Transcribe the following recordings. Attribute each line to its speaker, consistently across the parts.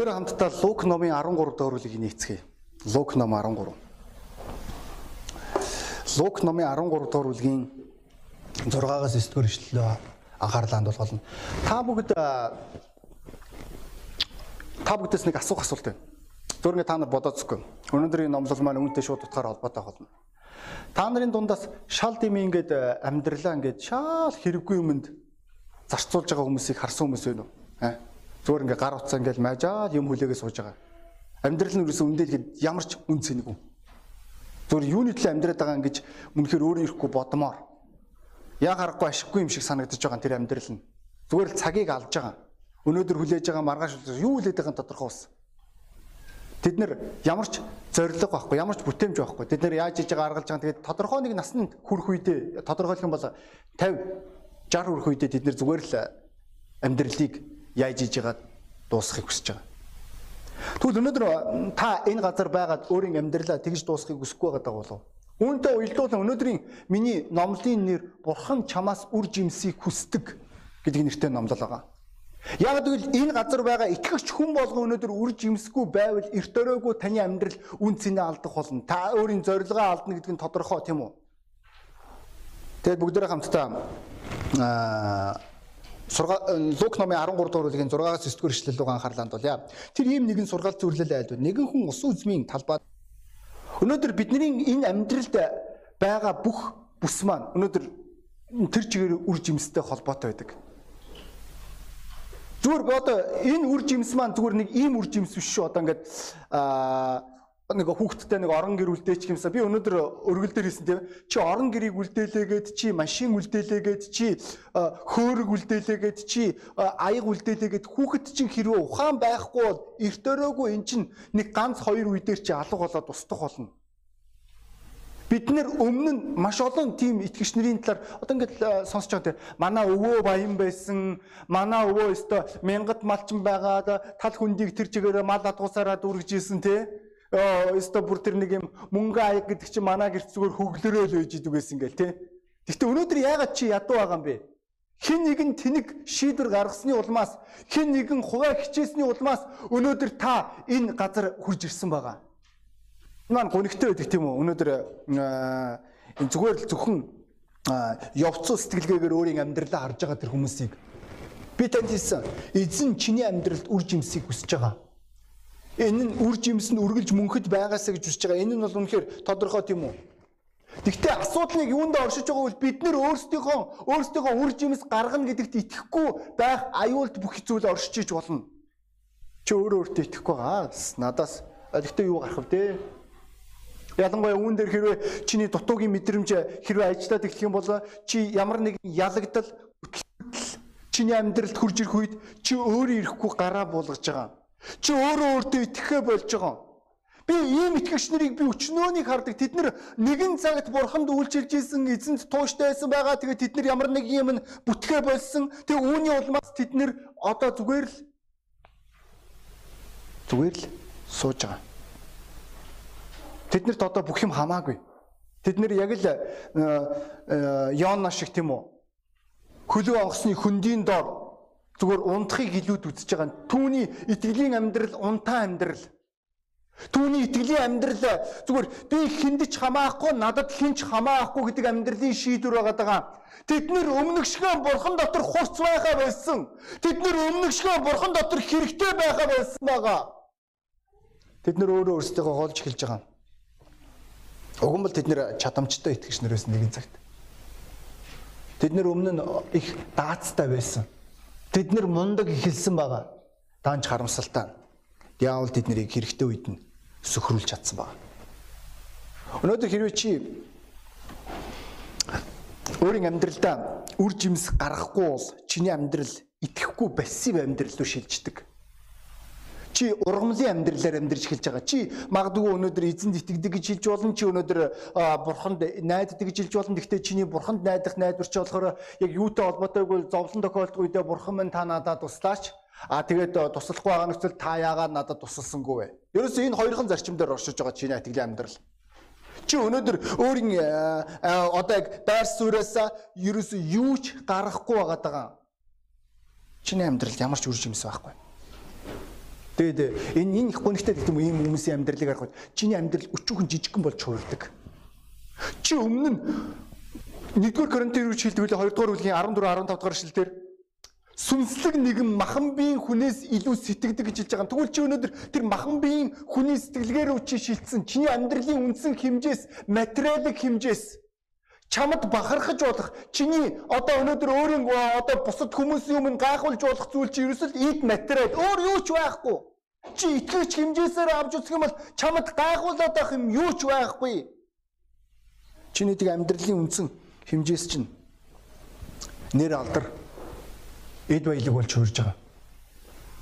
Speaker 1: Бүгдээ хамтдаа Лук номын 13 дахь бүлгийг нээцгээе. Лук ном 13. Лук номын 13 дахь бүлгийн 6-аас 9 дугаар ишлэлөө анхаарлаа хандуулна. Та бүгд та бүгдээс нэг асуух асуулт байна. Зөвхөн та нар бодоцгүй. Өнөөдрийн номлол маань үүнтэй шууд утгаар холбоотой болно. Та нарын дундаас шал дими ингээд амьдралаа ингээд шал хэрэггүй юмд зарцуулж байгаа хүмүүсийг харсан хүмүүс байна уу? Аа Зүгээр ингээ гар утсаа ингээл мажаад юм хүлээгээ сууж байгаа. Амьдрал нь юусэн үндэлгээд ямар ч үн цэнэгүй. Зүгээр юуны төлөө амьдраад байгаа ингэж үнэхээр өөрөө ирэхгүй бодмоор. Яг харахгүй ашиггүй юм шиг санагдаж байгаа тэр амьдрал нь. Зүгээр л цагийг алж байгаа. Өнөөдөр хүлээж байгаа маргааш юу хүлээд байгааг тодорхой ус. Тэд нэр ямар ч зориг байхгүй, ямар ч бүтээмж байхгүй. Тэд нэр яаж хийж байгаа аргалж байгаа. Тэгээд тодорхой нэг насанд хүрэх үедээ тодорхойлох юм бол 50 60 хүрэх үедээ тэд нэр зүгээр л амьдралыг яаж иж байгаад дуусгахыг хүсэж байгаа. Тэгвэл өнөөдөр та энэ газар байгаад өөрийн амьдралаа тэгж дуусгахыг хүсэхгүй байгаа болов. Үүнтэй уялдуулан өнөөдрийн миний номлын нэр Бурхан чамаас үр жимсийг хүсдэг гэдэг нэртэй номлол байгаа. Яг тэгвэл энэ газар байгаа итгэгч хүн болгон өнөөдөр үр жимсгүй байвал эрт өрөөгөө таны амьдрал үн цэнэ алдах болно. Та өөрийн зорилгоо алдна гэдэг нь тодорхой тийм үү? Тэгэд бүгдээрээ хамтдаа аа Лук номын 13 дугаар бүлгийн 6-аас 9 дугаар ишлэл рүү анхаарлаа хандуулъя. Тэр ийм нэгэн сургаал зөвлөл айлд. Нэгэн хүн ус үзмийн талбай Өнөөдөр бидний энэ амьдралд байгаа бүх бүс маань өнөөдөр тэр чигээр үр жимстэй холбоотой байдаг. Зүгээр одоо энэ үр жимс маань зүгээр нэг ийм үр жимс биш шүү. Одоо ингээд аа нэг хүүхдтэй нэг орон гэр үлдээчих юмсаа би өнөөдөр өргөл дээр хэлсэн тийм. Чи орон гэрийг үлдээлээгээд чи машин үлдээлээгээд чи хөөрөг үлдээлээгээд чи аяг үлдээлээгээд хүүхэд чинь хэрвээ ухаан байхгүй бол эрт өрөөгүй эн чинь нэг ганц хоёр үе дээр чи алга болоод устдах болно. Бид нэр өмнө нь маш олон тийм итгэгч нарын талаар одоо ингээд сонсож байгаа тийм. Манай өвөө баян байсан манай өвөө өстө мянгат малчин байгаад тал хүндийг тэр чигээр мал адгуусаараа дүргэж исэн тийм Өөстө бүр тэр нэг юм мөнгө аяг гэдэг чинь манай гэрт зүгээр хөглөрөө л байж идэг байсан гээл тий. Гэхдээ өнөөдөр яагаад чи ядуу байгаа юм бэ? Хин нэгэн тэнэг шийдвэр гаргасны улмаас хин нэгэн хуваа хичээсний улмаас өнөөдөр та энэ газар хурж ирсэн байгаа. Маань гонигтэй байдаг тийм үү? Өнөөдөр энэ зүгээр л зөвхөн явцуу сэтгэлгээгээр өөрийн амьдралаа харж байгаа тэр хүмүүсийг би танд хэлсэн. Эзэн чиний амьдралд үр жимсийг хүсэж байгаа Энэ нь үр жимс нь үргэлж мөнхөд байгаасаа гэж үзэж байгаа. Энэ нь бол үнэхээр тодорхой тийм үү? Гэхдээ асуудал нэг юунд оршиж байгаа бол бид нэр өөрсдийнхөө өөрсдийнхөө үр жимс гаргана гэдэгт итгэхгүй байх аюулт бүх зүйл оршиж иж болно. Чи өөрөө өөртөө итгэхгүй байгаа. Надаас гэхдээ юу гарах вэ? Ялангуяа үүн дээр хэрвээ чиний дутуугийн мэдрэмж хэрвээ ажиллаад эхлэх юм бол чи ямар нэг ялагдал чиний амьдралд хурж ирэх үед чи өөрөө ирэхгүй гараа буулгаж байгаа. Чи өөрөө өөртөө итгэхэ болж байгаа. Би ийм итгэгч нарыг би өчнөөнийг хардаг. Тэд нар нэгэн цагт бурханд үйлчилж исэн эзэнт тууштай байсан байгаа. Тэгээд тэд нар ямар нэг юм бүтгэ болсон. Тэг үүний улмаас тэд нар одоо зүгээр л зүгээр л сууж байгаа. Тэднэрт одоо бүх юм хамаагүй. Тэд нар яг л Йоанна шиг тийм үү? Хөлөө онгоцны хөндийн доор зүгээр унтахыг илүүд үзэж байгаа. Түүний итгэлийн амьдрал унтаа амьдрал. Түүний итгэлийн амьдрал зүгээр би хиндэж хамаахгүй, надад хинч хамаахгүй гэдэг амьдралын шийдвэр байгаа. Тэд нэр өмнөгшгөө бурхан дотор хурц байхаа байсан. Тэд нэр өмнөгшгөө бурхан дотор хэрэгтэй байхаа байсан байгаа. Тэд нэр өөрөө өөрсдөө голж эхэлж байгаа. Уг нь бол тэд нэр чадамжтай итгэгч нараас нэгэн цагт. Тэд нэр өмнө нь их даацтай байсан. Тэд нэр мундаг ихэлсэн байгаа. Даанч харамсалтай. Диавол тэднийг хэрэгтэй үед нь сөхрүүлж чадсан байна. Өнөөдөр хэрвээ чи өөрийн амьдралдаа үр жимс гаргахгүй бол чиний амьдрал итгэхгүй пассив амьдрал руу шилждэг. Чи ургамлын амьдралаар амьдарч эхэлж байгаа. Чи магадгүй өнөөдөр эзэнд итгэдэг гэж хэлж болно. Чи өнөөдөр бурханд найддаг гэж хэлж болно. Гэхдээ чиний бурханд найдах найдварч болохоор яг юутай холбоотой гэвэл зовлон тохиолдох үедээ бурхан минь та надад туслаач. А тэгээд туслахгүй байгаа нөхцөл та яагаад надад тусалсангүй вэ? Ерөөсөө энэ хоёрхан зарчимдаар оршиж байгаа чиний итгэлийн амьдрал. Чи өнөөдөр өөрийн одоо яг байр сууриас ерөөсөө юу ч гаргахгүй байгаа даа. Чиний амьдралд ямар ч үр жимс байхгүй. Тэгээд энэ энэ их гонхтой гэдэг юм ийм хүмүүсийн амьдралыг харахад чиний амьдрал өчүүхэн жижигхэн болж хуурдаг. Чи өмнө нь 1-р Коринтын шилдэг үлээ 2-р бүлгийн 14 15 дахь шилдэр сүнслэг нэгэн махан биеийн хүнээс илүү сэтгэдэг гэж хэлж байгаа. Тэгвэл чи өнөөдөр тэр махан биеийн хүний сэтгэлгээр үчи шилтсэн чиний амьдралын үндсэн хэмжээс, материалын хэмжээс чамд бахархаж болох чиний одоо өнөөдөр өөрийн одоо бусад хүмүүсийн өмнө гайхуулж болох зүйл чи ерөөсөл эд материал өөр юу ч байхгүй. Чи итгэж хэмжээсээр авч үзэх юм бол чамд гайхуулаад байх юм юу ч байхгүй. Чиний тэг амьдралын үндсэн хэмжээс чинь нэр алдар эд баялаг болж хөрж байгаа.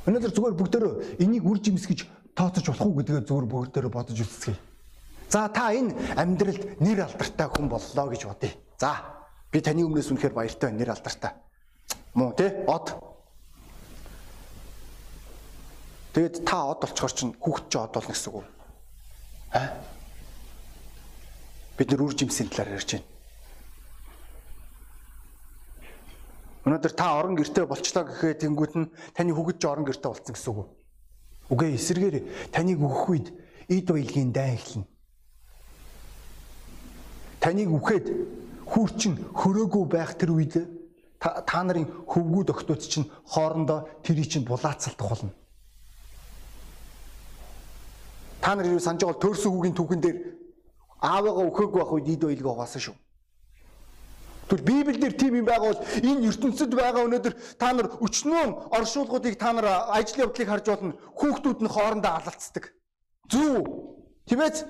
Speaker 1: Өнөөдөр зүгээр бүгдөө энийг үр жимс гэж тооцож болох уу гэдгээ зүгээр бүгдөө бодож үзье. За та энэ амьдралд нэр алдартай хүн боллоо гэж бодъё. За би таны өмнөөс үнэхээр баяртай нэр алдартай. Муу тий од. Тэгэд та од болчоор чинь хүүхд чи од болно гэсэн үг үү? Аа? Бид нэр үр жимсийн талаар ярьж байна. Өнөөдөр та орон гэртээ болчлоо гэхэд тэнгуут нь таны хүүхэд ч орон гэртээ болцсон гэсэн үг. Үгүй эсэргээр таныг өгөх үед эд баялгийн дай эхэлнэ. Таныг үхээд хүүрчин хөрөөгүй байх тэр үед та, та нарын хөвгүүд өгтөөц чинь хоорондоо тэрий чинь булаацалдах болно. Та нар юу санаж байгаа төрсөн хүүгийн түүхэн дээр аавыгаа өөхөөгүй байх үед эд баялгаа угаасан шүү. Тэгвэл Библиэлд тийм юм байгаа бол энэ ертөнцид байгаа өнөөдөр та нар өчнөө оршуулгуудыг та нар ажил явдлыг харж болно. Хүүхдүүд нь хоорондоо алалцдаг. Зүв. Тиймээс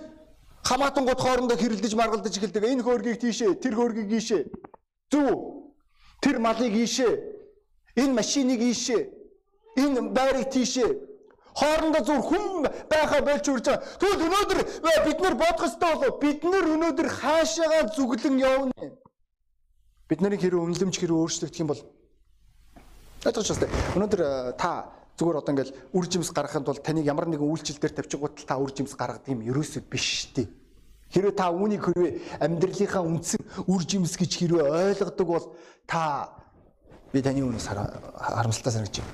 Speaker 1: хамаатангууд хоорондоо хэрэлдэж маргалдаж эхэлдэг. Энэ хөөргийг тийшээ, тэр хөөргийг ийшээ. Зүв. Тэр малыг ийшээ. Энэ машиныг ийшээ. Энэ байрыг тийшээ хоорондоо зүр хүм байхаа болж үрж байгаа. Тэгвэл өнөөдөр бид нар бодох ёстой болов. Бид нар өнөөдөр хаашаага зүглэн явна. Бид нарын хэрэг үнэлэмж хэрэг өөрчлөгдөх юм бол ойлгож байна. Өнөөдөр э, та зүгээр одоо ингээл үр жимс гаргахын тулд таныг ямар нэгэн үйлчлэл дээр тавьчихгууд та үр жимс гаргадаг юм ерөөсөө биш тий. Хэрвээ та үүнийг хэрвээ амьдралынхаа үндсэн үр жимс гэж хэрвээ ойлгодог бол та би таны өмнөөс харамсалтай санагч юм.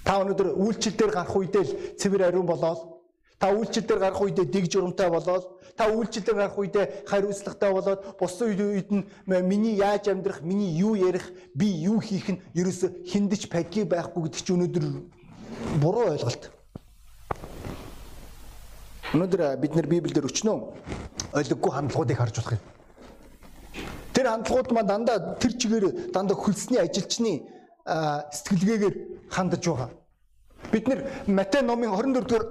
Speaker 1: Та өнөөдөр үйлчлэл дээр гарах үедээ л цэвэр ариун болоод Та үйлчлэл дээр гарах үедээ дэг журамтай болоод та үйлчлэл дээр гарах үедээ хариуцлагатай болоод бусад үед нь миний яаж амьдрах, миний юу ярих, би юу хийх нь ерөөсө хиндэж паки байхгүй гэдэг чи өнөөдөр буруу ойлголт. Өнөөдөр бид нэр Библиэлд өчнөө ойлгоггүй хандлагуудыг харж болох юм. Тэр хандлагууд маань дандаа тэр чигээр дандаа хөлсний ажилчны сэтгэлгээгээр хандаж байгаа. Бид нэр Матай номын 24 дугаар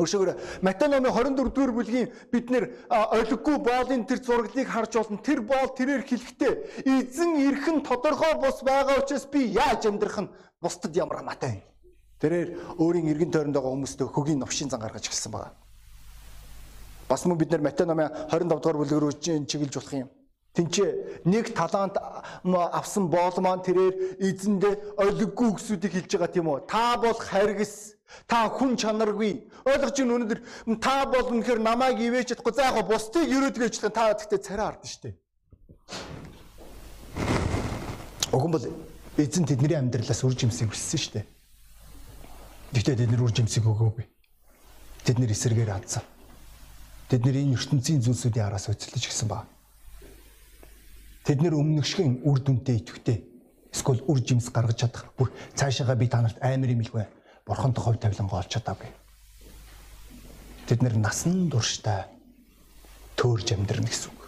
Speaker 1: Өөрөөр Матай номын 24 дугаар бүлгийн бид нэр олиггүй боолын тэр зураглыг харж болно. Тэр боол тэрээр хэлэхдээ эзэн эрхэн тодорхой бус байгаа учраас би яаж амьдрах нь бусдад ямар хамаатай. Тэрээр өөрийн эргэн тойронд байгаа хүмүүстээ хөгийн новшин зан гаргаж эхэлсэн байна. Бас мөн бид нэр Матай номын 25 дугаар бүлэг рүү чиглэж болох юм. Тинчээ нэг талант авсан боол маань тэрээр эзэндээ олиггүй гэсүүдийг хэлж байгаа тийм үү? Та бол харгас Та хүн чанаргүй. Ойлгож чинь өнөөдөр та бол үнэхээр намайг ивэж чадахгүй. За яг бусдыг өрөөдгөөж та гэхдээ царай шүү дээ. Уган бол эзэн тэдний амьдралаас үр жимсийг хүссэн дээ. Гэхдээ тэд нар үр жимсийг өгөөгүй. Тэд нэр эсэргээр хандсан. Тэд нэр энэ ертөнцийн зүйлсүүдийн араас өцөлдөж гисэн ба. Тэд нэр өмнөгшгөн үр дүнтэй идэвхтэй. Эсвэл үр жимс гаргаж чадах. Бүр цаашаага би та нарт амар юм илгүй бурханд хувь тавилангаа олж чадаагүй. Тэд нэр насан туршдаа төөрж амьдрна гэсэн үг.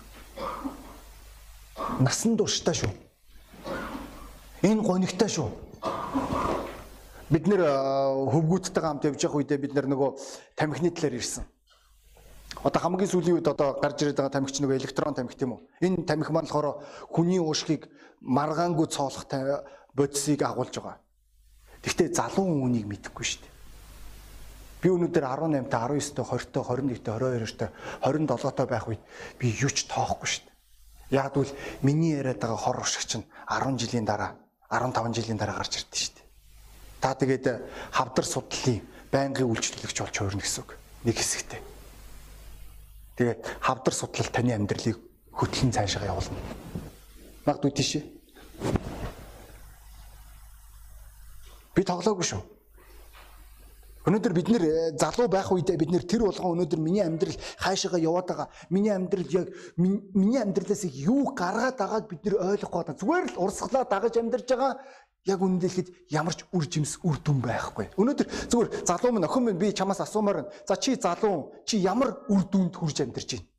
Speaker 1: Насан туршдаа шүү. Энэ гонигтай шүү. Бид нэр хөвгүүдтэйгээ хамт явж явах үедээ бид нөгөө тамхины талаар ирсэн. Одоо хамгийн сүүлийн үед одоо гарч ирээд байгаа тамхич нөгөө электрон тамхи тийм үү? Энэ тамхи маань болохоор хүний уушгийг маргаангүй цоолох бодисыг агуулж байгаа. Гэхдээ залуу үнийг мэдэхгүй шүү дээ. Би өнөөдөр 18-та, 19-та, 20-та, 21-та, 22-та, 27-та байх үед би юу ч тоохгүй шүү дээ. Яг бол миний яриад байгаа хор уршиг чинь 10 жилийн дараа, 15 жилийн дараа гарч ирдэ шүү дээ. Та тэгээд хавдар судлалын байнгын үйлчлүүлэгч болж хуурна гэсэн үг. Нэг хэсэгтэй. Тэгээд хавдар судлал таны амьдралыг хөтлөн цаашаа явуулна. Магадгүй тийш. Би тоглоогүй шүү. Өнөөдөр бид нэр э, залуу байх үедээ бид нэр тэр болгон өнөөдөр миний амьдрал хаашаага яваад байгаа. Миний амьдрал яг миний амьдралаас юу гаргаад байгааг бид нэр ойлгохгүй байна. Зүгээр л урсгалаа дагаж амьдарч байгаа яг үнэндээ хэд ямар ч үр жимс үр дүн байхгүй. Өнөөдөр зүгээр залуу минь охин минь би чамаас асуумаар байна. За чи залуу чи ямар үр дүнд хүрж амьдарч байна?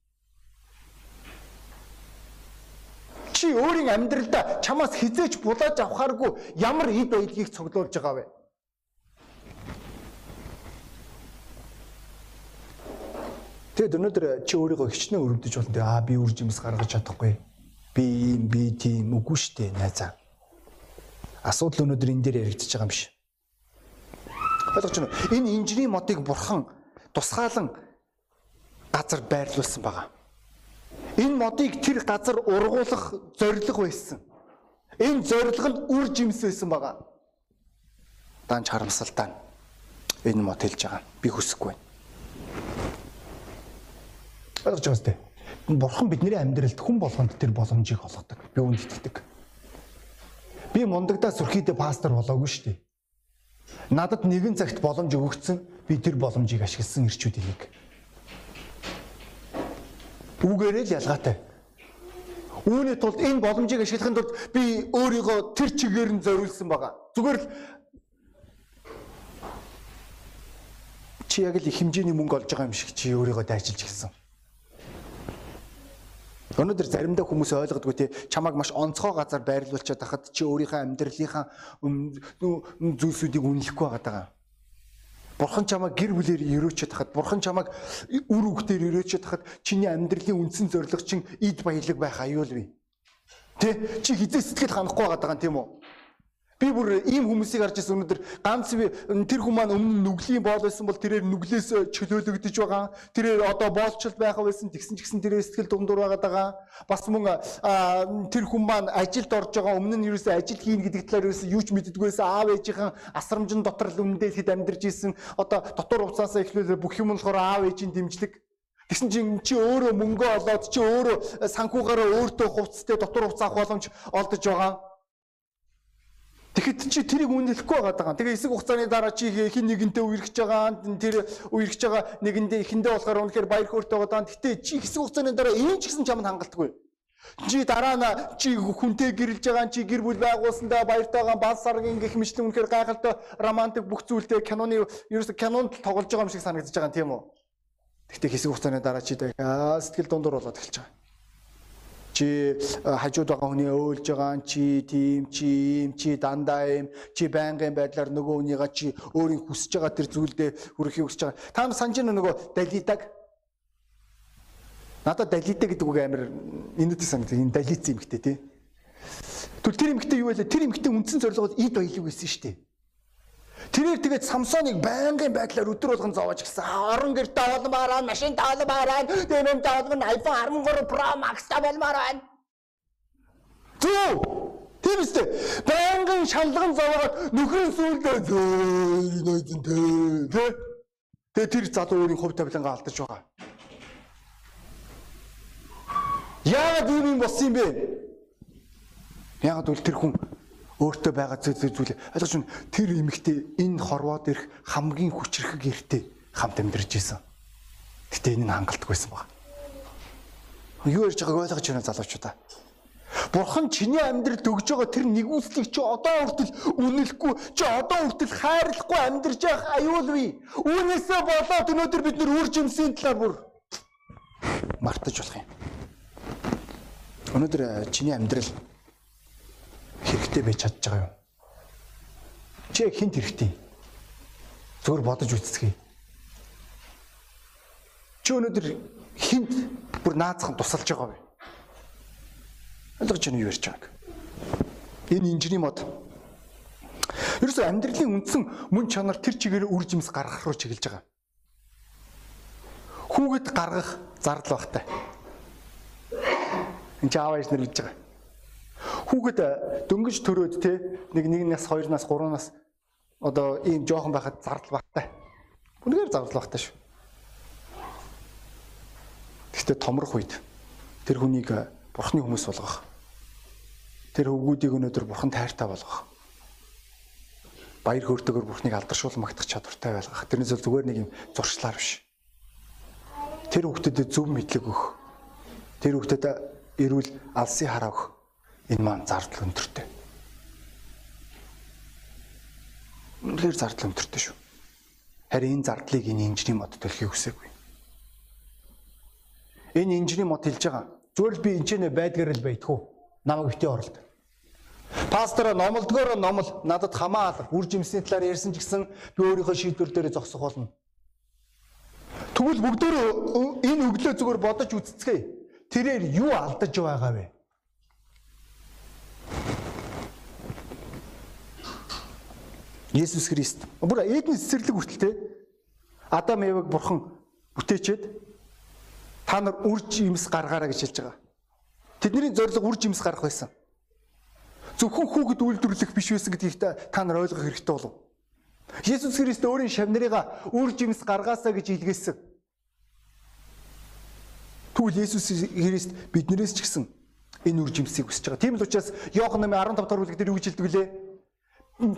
Speaker 1: Чи өөрийн амьдралдаа чамаас хизээч булааж авахааргүй ямар эд баялагийг цуглуулж байгаа вэ? Тэгэд өнөөдөр чи өөрийгөө хичнээн өрөвдөж болно. Аа би үр жимс гаргаж чадахгүй. Би юм би тийм үгүй штэ найзаа. Асуудал өнөөдөр энэ дээр яригдчихэж байгаа юм биш. Ойлгож байна уу? Энэ инженерийн модыг бурхан тусгаалan газар байрлуулсан байгаа. Энэ модыг тэр газар ургуулах зорилго байсан. Энэ зорилго нь үр жимс байсан байгаа. Данч харамсалтай. Энэ мод хэлж байгаа. Би хүсэхгүй байна. Ойлгож байгаа сте. Бурхан бидний амьдралд хүн болгонд тэр боломжийг олгодог. Би үүнд итгэдэг. Би мундагдаа сүрхийдээ пастор болоогүй шүү дээ. Надад нэгэн цагт боломж өгөгдсөн. Би тэр боломжийг ашигласан ирчүүдийн нэг. Үгээрээ л ялгаатай. Үүний тулд энэ боломжийг ашиглахын тулд би өөрийгөө тэр чигээр нь зориулсан байгаа. Зүгээр л чи яг л их хэмжээний мөнгө олж байгаа юм шиг чи өөрийгөө дайчилж гисэн. Өнөөдөр заримдаа хүмүүс ойлгодгүй те чамайг маш онцгой газар байрлуулчаад хахад чи өөрийнхөө амьдралынхаа зүйлсүүдийг үнэлэхгүй байгаа. Бурхан чамайг гэр бүлээр өрөөчөд хахад бурхан чамайг үр хөвгтөр өрөөчөд хахад чиний амьдралын үндсэн зорилго чинь эд баялаг байх аюул бий. Тэ чи хизээ сэтгэл ханахгүй байгаа юм тийм үү? Би бүр ийм хүмүүсийг харж байсан өнөөдөр ганц би тэр хүмүүс маань өмнө нүглийн боол байсан бол тэрээр нүглээс чөлөөлөгдөж байгаа. Тэрээр одоо боолчлол байхаа байсан тэгсэн ч гэсэн тэрээр сэтгэл дундуур байгаад байгаа. Бас мөн тэр хүмүүс маань ажилд орж байгаа өмнө нь юусэн ажил хийн гэдэг талаар юусэн юу ч мэддэггүй байсан. Аав ээжийнхэн асрамжин дотор л үндэхэд амьдарч исэн. Одоо дотор уцаасаа эхлүүлээ бүх юм болохоор аав ээжийн дэмжлэг Тэгсэн чинь чи өөрөө мөнгө олоод чи өөрөө санхугаараа өөртөө хувцастай дотор хувцас авах боломж олдож байгаа. Тэгэхэд чи тэрийг үнэлэхгүй байгаа даа. Тэгээ эсэг хугацааны дараа чи хин нэгэнтэй үерхэж байгаа. Тэр үерхэж байгаа нэгэндээ ихэндээ болохоор үнэхээр баяр хөөртэй байгаа даа. Гэтэ чи эсэг хугацааны дараа ийм ч гэсэн чамд хангалтгүй. Чи дараа нь чи хүнтэй гэрэлж байгаа чи гэр бүл байгуулсандаа баяртайгаа бал саргийн гих мэтлэн үнэхээр гайхалтай романтик бүх зүйлтэй киноны ерөөсө кинонд тоглож байгаа юм шиг санагдаж байгаа юм тийм үү? Гэтэ хэсэг хугацааны дараа чи сэтгэл дундуур болоод эхэлж байгаа чи э, хажууд байгаа хүний өөлж байгаа чи тийм чи ийм чи дандаа ийм чи байнгын байдлаар нөгөө хүнийга чи өөрийн хүсэж байгаа тэр зүйлдээ хүрэхийг хүсэж байгаа. Та нар санаж байна нөгөө далидаг. Надад далидаг гэдэг үг амар энэтэй санагдав. Энэ далиц юм хтэй тий. Түл тэр эмгтэй юу вэ? Тэр эмгтэй үндсэн зорилгод эд баялаг байсан шүү дээ. Тэрээр тэгээд Самсоныг байнгын байдлаар өдөр болгон зовоож гисэн. Орон гэрт таалмаараа, машин таалмаараа, тэмэм таалмаар iPhone 13 Pro Max тавалмаар байна. Зү Тийм үстэй. Байнгын шалган зовоод нөхрөн сүлдээ нойдон тэ. Тэгээ тэр залуу өөрийн хувь тавилангаа алдаж байгаа. Яагаад ийм юм болсон юм бэ? Яагаад үл тэр хүн өөртөө байгаа зүйл зүйл ойлгож байна. Тэр эмэгтэй энэ хорвоод ирэх хамгийн хүчрхэг эртээ хамт амьдарч исэн. Гэтэ энэ нь хангалтгүйсэн баг. Юу ярьж байгааг ойлгож байна залуучуудаа. Бурхан чиний амьдралд өгж байгаа тэр нэгүслийг чи одоо хүртэл үнэлэхгүй, чи одоо хүртэл хайрлахгүй амьдарч явах аюул бий. Үүнээсээ болоод өнөөдөр бид нөр үр жимсийн талаар бүр мартаж болох юм. Өнөөдөр э, чиний амьдрал хэрэгтэй байж чадж байгаа юу? Чи яг хинт хэрэгтэй? Зүгээр бодож үзцгээе. Чи өнөөдөр хинт бүр наацхан тусалж байгаа вэ? Ойлгож байна юу ярьж байгааг? Энэ инженерийн мод Ерөөсөө амьдралын үндсэн мөн чанар тэр чигээр үр жимс гаргах руу чиглэж байгаа. Хүүгэд гаргах зардал багтай. Энд чи аав ээж нар хэлж байгаа. Хүүхэд дөнгөж төрөөд те нэг нэг нас, хоёр нас, гурван нас одоо ийм жоохон байхад зардал багтай. Үнэхээр зардал багтай шүү. Гэхдээ томрох үед тэр хүнийг э, бурхны хүмүүс болгох. Тэр хөвгүүдийг өнөөдөр бурхан тайртай болгох. баяр хөөртэйгээр Бурхныг алдаршуул магтах чадвартай байлгах. Тэрнээс зүгээр нэг юм зуршлаар биш. Тэр хүүхдэд зөв мэдлэг өгөх. Тэр хүүхдэд эрүүл алсын хараа өгөх. Энэ маань зардал өндөртэй. Үнэхээр зардал өндөртэй шүү. Харин энэ зардлыг энэ инженерийн мод төлөхийг хүсээгүй. Энэ инженерийн мод хэлж байгаа. Зүгээр л би энэ байдгаар л уу? Намайг битээ оролт. Пастор номлдгоор номл надад хамаалах үр жимсний талаар ярьсан ч гэсэн би өөрийнхөө шийдвэр дээр зогсох болно. Тэгвэл бүгдөө энэ өглөө зүгээр бодож үзцгээе. Тэрээр юу алдаж байгаа вэ? Есүс Христ. Бүр Эден цэцэрлэг хүртэл те Адам Евэг бурхан бүтээчээд та нар үр жимс гаргаараа гэж хэлж байгаа. Тэдний зорилго үр жимс гаргах байсан зөвхөн хүүхэд үйлдвэрлэх биш байсан гэдгийг та нар ойлгох хэрэгтэй болов. Есүс Христ өөрийн шавнарыгаа үр жимс гаргаасаа гэж илгээсэн. Тэгвэл Есүс Христ биднээс ч гэсэн энэ үр жимсийг хүсэж байгаа. Тийм л учраас Иохан 8:15 дахь бүлэг дээр юу гэж хэлдэг вүлээ?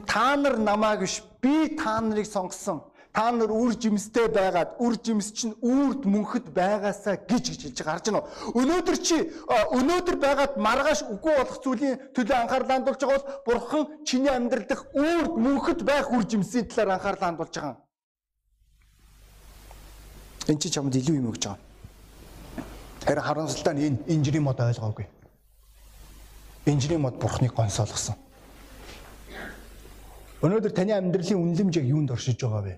Speaker 1: Та нар намайг биш. Би та нарыг сонгосон. Та нар үр жимстэй байгаад үр жимс чинь үрд мөнхөд байгаасаа гэж гэж хэлж харж байна өнөөдөр чи өнөөдөр байгаад маргааш үгүй болох зүйлийн төлөө анхаарал хандуулж байгаа бол бурхан чиний амьдрал дэх үрд мөнхөд байх үр жимсийн талаар анхаарал хандуулж байгаа. Энэ чи чамд илүү юм өгч байгаа? Харин харамсалтай нь энэ инженерийн мод ойлгоогүй. Инженерийн мод бурханыг гонсоолгосон Өнөөдөр таны амьдралын үнэлэмж яг юунд оршиж байгаа вэ?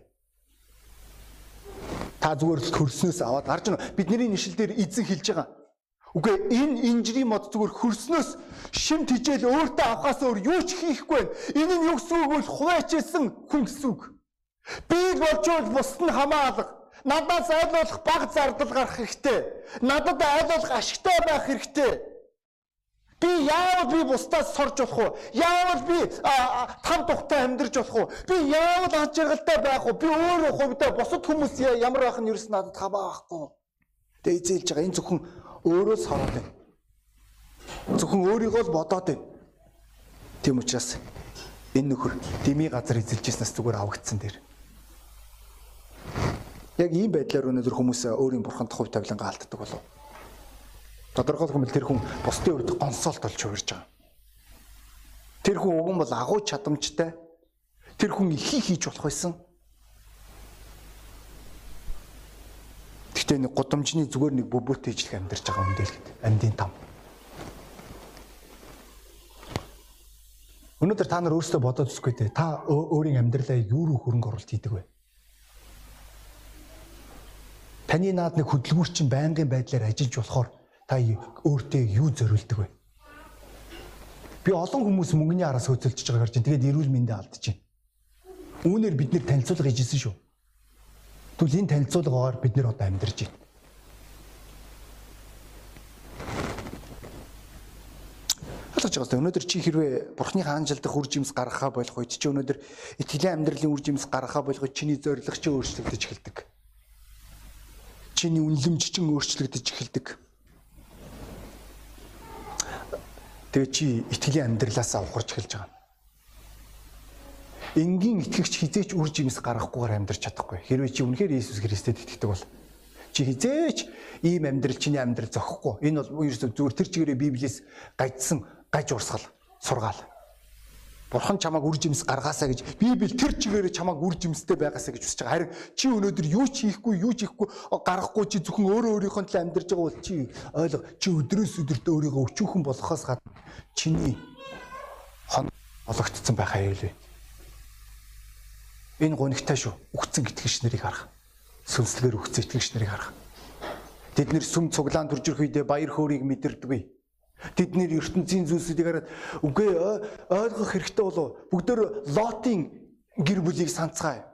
Speaker 1: Та зүгээр л хөрснөөс аваад гарч байна. Бидний нэшил дээр эзэн хэлж байгаа. Үгүй энэ инжирийн мод зүгээр хөрснөөс шим тижэл өөртөө авахаас өөр юу ч хийхгүй байна. Энэ нь юу гэсэн үг вэ? Хуваачсан хүн гэсэн үг. Би болчвол бусд нь хамаалга. Надаас айлуулах баг зардал гарах хэрэгтэй. Надад айлуулах ашигтай байх хэрэгтэй. Би яавал би бусдаас сорж болох уу? Яавал би там тухтай амьдарч болох уу? Би яавал аж жаргалтай байх уу? Би өөрөө хувьдаа бусад хүмүүс ямар байх нь ерөөс надад хамаа байхгүй. Тэгээ эзэлж байгаа. Энэ зөвхөн өөрөө сороод байна. Зөвхөн өөрийгөө л бодоод байна. Тийм учраас энэ нөхөр дими газар эзэлж ирснээс зүгээр авагдсан дээр. Яг ийм байдлаар өнөөдөр хүмүүс өөрийн бурханд хувь тавилангаа алддаг болов. Тодорхойлох юм бол тэр хүн бусдын хувьд гонсолт болж хувирж байгаа. Тэр хүн уг нь бол агуу чадамжтай. Тэр хүн ихий хийж болох байсан. Гэхдээ нэг гудамжны зүгээр нэг бөбөөтэй ижлэг амьдарч байгаа юм дээр амьдын там. Өнөөдөр та нар өөрсдөө бодоод үзгүй дээ. Та өөрийн амьдралаа юу рүү хөрөнгө оруулалт хийдэг вэ? Таны наад нэг хөдөлгүүрчин байнгын байдлаар ажиллаж болохоор та өөртөө юу зориулдаг вэ? Би олон хүмүүс мөнгөний араас хөөцөлдөж байгааг харж байна. Тэгээд эрүүл мэндэ алдчихэв. Үүнээр бид нэр танилцуулга хийжсэн шүү. Тэгвэл энэ танилцуулгаагаар бид нэр одоо амьдарч байна. Ойлгож байгаа өнөөдөр чи хэрвээ бурхны хаанжилдах үр жимс гаргахаа болох үед чи өнөөдөр итгэлийн амьдралын үр жимс гаргахаа болох үед чиний зорилго чи өөрчлөгдөж эхэлдэг. Чиний үнэлэмж чин өөрчлөгдөж эхэлдэг Тэгээ чи итгэлийн амьдралаасаа ухарч эхэлж байгаа. Энгийн итгэгч хизээч үр жимс гаргахгүйгээр амьдрч чадахгүй. Хэрвээ чи үнэхээр Иесус Христэд итгэдэг бол чи хизээч ийм амьдрал чиний амьдрал зохихгүй. Энэ бол ерөөсөө зүгээр тэр чигээрээ Библиэс гажсан гаж урсгал сургаал. Бурхан чамааг үр жимс гаргаасаа гэж Библи тэр чигээрээ чамааг үр жимстэй байгаасаа гэж хүсэж байгаа. Харин чи өнөөдөр юу ч хийхгүй, юу ч хийхгүй гарахгүй чи зөвхөн өөрөө өөрийнхөө төлөө амьдарч байгаа бол чи ойлго. Чи өдрөөс өдөрт өөрийгөө өчүүхэн болохоос гадна чиний хон ологдсон байх аюул вэ? Энэ гонигтай шүү. Үгцэн итгэгч нарыг харах. Сүнслэгээр үгцэн итгэгч нарыг харах. Тэд нэр сүм цуглаан төрж ирэх үедээ баяр хөөргийг мэдэрдэггүй Тэд нэр ертөнцийн зүйлсүүдийг хараад үгүй ойлгох хэрэгтэй болов. Бүгдөө Лотын гэр бүлийг санацгаая.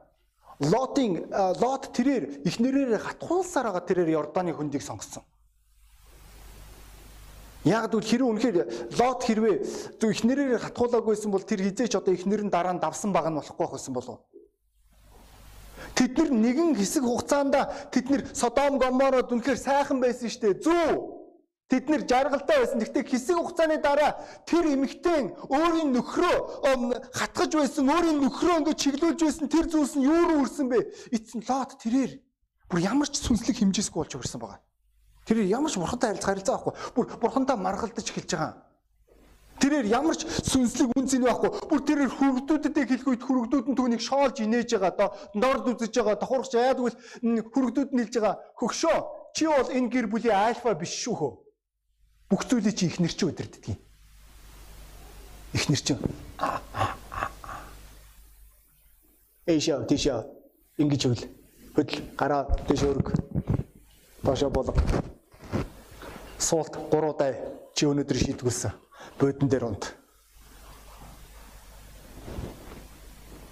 Speaker 1: Лотын Лот тэрээр эхнэрээр хатгуулсаар байгаа тэрээр Йорданы хөндийг сонгосон. Яг л хэрэг үнэхээр Лот хэрвээ зөв эхнэрээр хатгуулаагүйсэн бол тэр хизээч одоо эхнэр нь дараа нь давсан баг нь болохгүй байсан болов. Тэд нар нэгэн хэсэг хугацаанд тэд нар Содом Гомород үнэхээр сайхан байсан штэ. Зүү Тэд нэр жаргалтай байсан. Гэхдээ хэсэг хугацааны дараа тэр эмэгтэй өөрийн нөхрөө хатгаж байсан, өөрийн нөхрөө ингэ чиглүүлж байсан тэр зүйлс нь юу руу үрсэн бэ? Эцэн лот тэрээр бүр ямар ч сүнслэг хэмжээсгүй болж өгөрсөн байгаа. Тэр ямар ч бурхантай харилцаа байхгүй. Бүр бурхантай маргалдаж эхэлж байгаа. Тэрээр ямар ч сүнслэг үн цэн байхгүй. Бүр тэрээр хөргдүүдэд хэлэх үед хөргдүүд нь түүнийг шоолж инээж байгаа. Дорд үзэж байгаа. Тохурч яадгүй хөргдүүд нь хэлж байгаа. Хөгшөө чи бол энэ гэр бүлийн альфа биш шүү хөө. Бүх зүйлийг чи ихнэр чи удирддаг юм. Ихнэр чи. Эйшаа тийшаа ингэж хөл. Хөдөл гараа тийш өрг. Доошо болго. Суулт гуруудай чи өнөөдөр шийдгүүлсэн. Бодон дээр унд.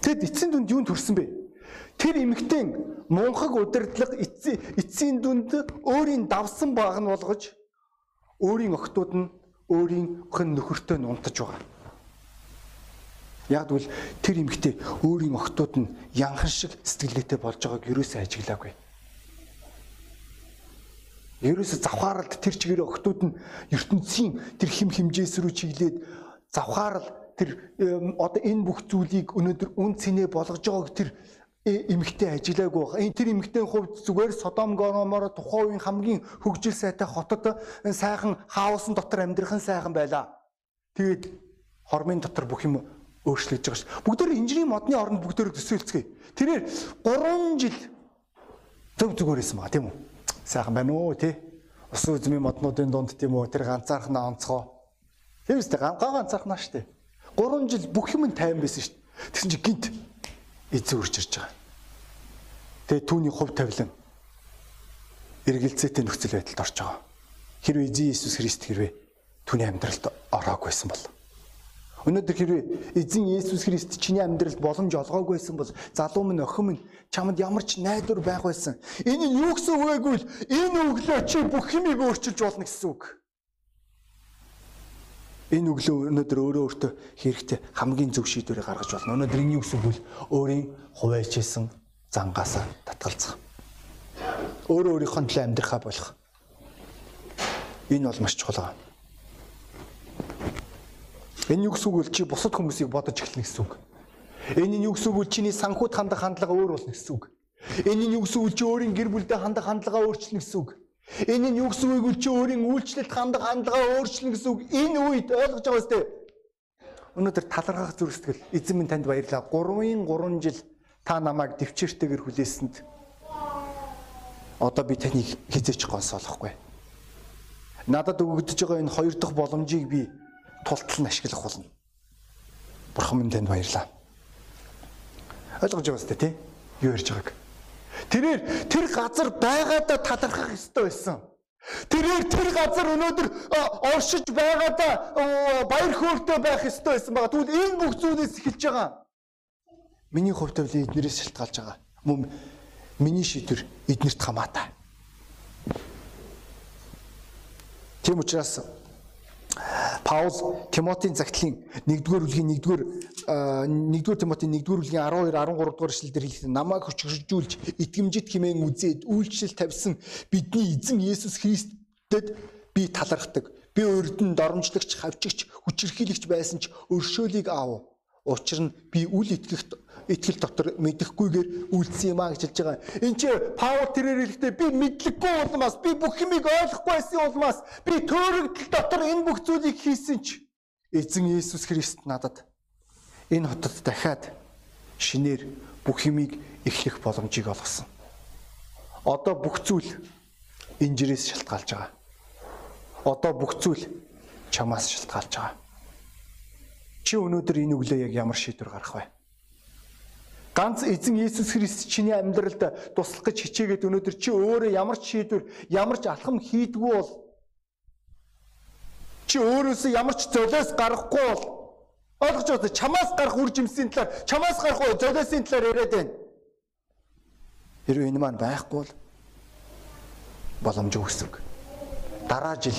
Speaker 1: Тэгэд эцсийн дүнд юунд төрсөн бэ? Тэр эмэгтэй мунхаг удирдлага эцсийн дүнд өөрийн давсан баг нь болгож өөрийн охтууд нь өөрийн охин нөхөртөө нунтаж байгаа. Яг тэгвэл тэр эмэгтэй өөрийн охтууд нь янхан шиг сэтгэлээтэй болж байгааг юусаа ажиглаагүй. Ерөөсө завхааралд тэр чигээр охтууд нь ертөнцийн тэр хим химжээс рүү чиглээд завхаарал тэр одоо энэ бүх зүйлийг өнөөдөр үн цэнэ болгож байгааг тэр эмэгтэй ажиллаагүй байна. Энэ тэр эмэгтэй хувьд зүгээр Содом Гомор тухайн үеийн хамгийн хөгжил сайтай хотод сайхан хаосын дотор амьдрахын сайхан байлаа. Тэгээд хормын дотор бүх юм өөрчлөгдөж байгаа ш. Бүгдээр инженерийн модны оронд бүгдээр төсөөлцгий. Тэрээр 3 жил зөв зүгээр байсан ба тийм үү? Сайхан байна уу тий? Ус үзмийн моднуудын дунд тийм үү? Тэр ганцаархан онцгой. Тийм үстэй ганцаа ганцаархнаа штэ. 3 жил бүх юм тайван байсан штэ. Тэгсэн чи гинт эзэн үрж ирж байгаа. Тэгээ түүний хувь тавилан эргэлзээтэй нөхцөл байдалд орж байгаа. Хэрвээ эзэн Иесус Христ хэрвээ түүний амьдралд ороагүйсэн бол Өнөөдөр хэрвээ эзэн Иесус Христ чиний амьдралд боломж олгоогүй байсан бол залуу минь охин минь чамд ямар ч найдвар байх байсан. Энэ нь юу гэсэн үг вэ гэвэл энэ өглөө чи бүх юмыг өөрчилж болно гэсэн үг. Энэ өглөө өнөөдөр өөрөө өөртөө хэрэгтэй хамгийн зөв шийдвэрийг гаргаж болно. Өнөөдөр энэ юу гэсэн үг вэ? Өөрийн хуваачилсан зангаасаа татгалзах. Өөрөө өөрийнхөө төлөө амьдрахаа болох. Энэ бол маш чухал. Энэ юу гэсэн үг вэ? Чи бусад хүмүүсийг бодож эхэлнэ гэсэн үг. Энэ нь юу гэсэн үг вэ? Чиний санхуд хандах хандлага өөр болно гэсэн үг. Энэ нь юу гэсэн үг? Чи өөрийн гэр бүлдээ хандах хандлагаа өөрчилнө гэсэн үг. Энэ нь юу гэсэн үг вэ? Чи өөрийн үйлчлэлд хандах хандлагаа өөрчлөн гэсэн үг. Энэ үед ойлгож байгаа үстэй. Өнөөдөр талархах зүрх сэтгэл эзэн минь танд баярлалаа. 3-ын 3 жил та намайг дэвчээртэйгэр хүлээсэнд одоо би таныг хизээч гонсоолохгүй. Надад өгөгдөж байгаа энэ хоёр дахь боломжийг би тултал нь ашиглах болно. Бурхан минь танд баярлалаа. Ойлгож байгаа үстэй тий? Юу ярьж байгааг. Тэрээр тэр газар байгаадаа талархах ёстой байсан. Тэрээр тэр газар өнөөдөр оршиж байгаадаа баяр хөөртэй байх ёстой байсан байгаа. Тэгвэл энэ бүх зүйлээс эхэлж байгаа. Миний хувь тавилын эднэрээс шалтгаалж байгаа. Мөн миний шийдвэр эднэрт хамаатай. Тийм учраас Паул Тимотийн загтлын 1-р бүлгийн 1-р 1-р Тимотийн 1-р бүлгийн 12 13 дугаар эшлэлдэр хэлсэн намайг хүчржүүлж итгэмжит хэмээн үзээд үйлчлэл тавьсан бидний эзэн Есүс Христэд би талархдаг. Би өрдөн доромжлогч, хавчигч, хүчирхийлэгч байсан ч өршөөлийг аав. Учир нь би үл итгэх итгэл дотор мэдэхгүйгээр үйлдсэн юм а гэж хэлж байгаа. Энд чи Паул тэрээр хэлэхдээ би мэдлэггүй улмаас би бүх юмыг ойлгохгүй байсан улмаас би төөрөгдөл дотор энэ бүх зүйлийг хийсэн ч эзэн Иесус Христ надад энэ хотод дахиад шинээр бүх юмыг эхлэх боломжийг олгосон. Одоо бүх зүйл инжирээс шалтгаалж байгаа. Одоо бүх зүйл чамаас шалтгаалж байгаа. Чи өнөөдөр энэ өглөө яг ямар шийдвэр гаргах вэ? Ганц эзэн Иесус Христ чиний амьдралд туслах гэж хичээгээд өнөөдөр чи өөрөө ямар ч шийдвэр, ямар ч алхам хийдгүү бол чи өөрөөсөө ямар ч золиос гарахгүй бол ойлгож байна. Чамаас гарах үр жимсийн талаар, чамаас гарах золиосын талаар яриад байна. Хэрвээ энэ маань байхгүй бол боломж өгсөг. Дараа жил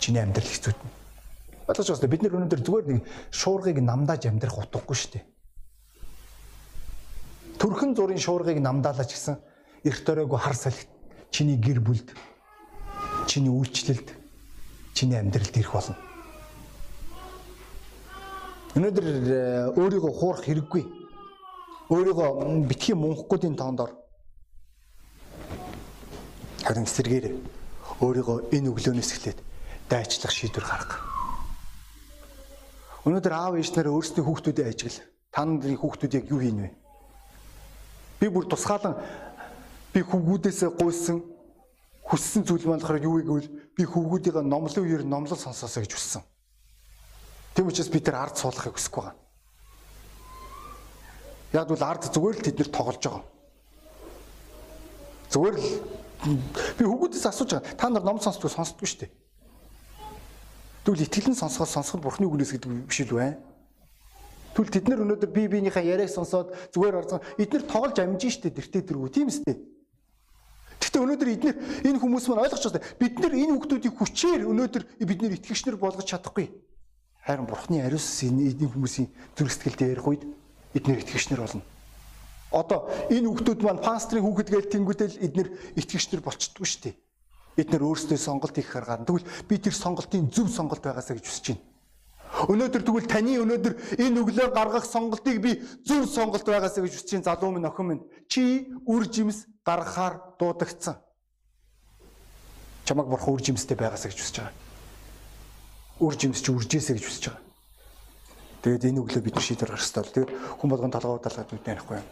Speaker 1: чиний амьдрал хэцүүднэ. Ойлгож байна. Бид нэр өнөөдөр зүгээр нэг шуургыг намдааж амьдрах утгагүй шүү дээ. Төрхөн зургийн шуургыг намдаалаач гэсэн эрт төрөөгүй хар салхи чиний гэр бүлд чиний үйлчлэлд чиний амьдралд ирэх болно. Өнөөдөр э, өөрийгөө хуурах хэрэггүй. Өөрийгөө битгий мунхгүйдийн тоондор харин эсэргээр өөрийгөө энэ өглөөнөөс эхлээд дайчлах шийдвэр гаргах. Өнөөдөр аав ээж нараа өөрсдийн хүүхдүүдээ ажигла. Та нарын хүүхдүүд яг юу хийнэ вэ? Би бүр тусгаалan би хүүгүүдээсээ гуйсан хүссэн зүйл маань болохоор юу гэвэл би хүүгүүдийн номлын үеэр номлол сонсоосоо гэж хүссэн. Тийм учраас бид нар ард суулгахыг хүсэхгүй байгаа. Яг бол ард зүгээр л тэд нэр тоглож байгаа. Зүгээр л би хүүгүүдээс асууж байгаа. Та нар ном сонсдгүй сонсдгүй шүү дээ. Тэгвэл итгэлэн сонсоход сонсоход бурхны үгнээс гэдэг биш л бай. Тэгвэл тэд нар өнөөдөр би биенийхээ яриаг сонсоод зүгээр орсон эдгээр тоглож амжин штэ дэртээ дэргүү тийм үстэй. Гэхдээ өнөөдөр эдгээр энэ хүмүүс маань ойлгож байгаа. Бид нар энэ хүмүүсийг хүчээр өнөөдөр бид нар итгэгчнэр болгож чадахгүй. Харин бурхны ариус энэ хүмүүсийн зүрх сэтгэлд ярих үед эдгээр итгэгчнэр болно. Одоо энэ хүүхдүүд маань пастрын хүүхэд гээл тэнгуүтэл эдгээр итгэгчнэр болчдгүй шүү дээ. Бид нар өөрсдөө сонголт хийх гаргаад тэгвэл би тэр сонголтын зөв сонголт байгаасаа гэж хүсэж байна. Өнөөдөр тэгвэл таны өнөөдөр энэ өглөө гаргах сонголтыг би зөв сонголт байгаасаа гэж байна залуу минь охин минь. Чи үр жимс гаргахаар дуудагдсан. Чамаг бурхан үр жимстэй байгаасаа гэж хүсэж байгаа үр жимс чи үржээсэ гэж хүсэж байгаа. Тэгээд энэ өглөө бид шийдвэр гаргах хэрэгтэй. Тэгээд хүн болгон талгаа талгаад мэднэ байхгүй юу?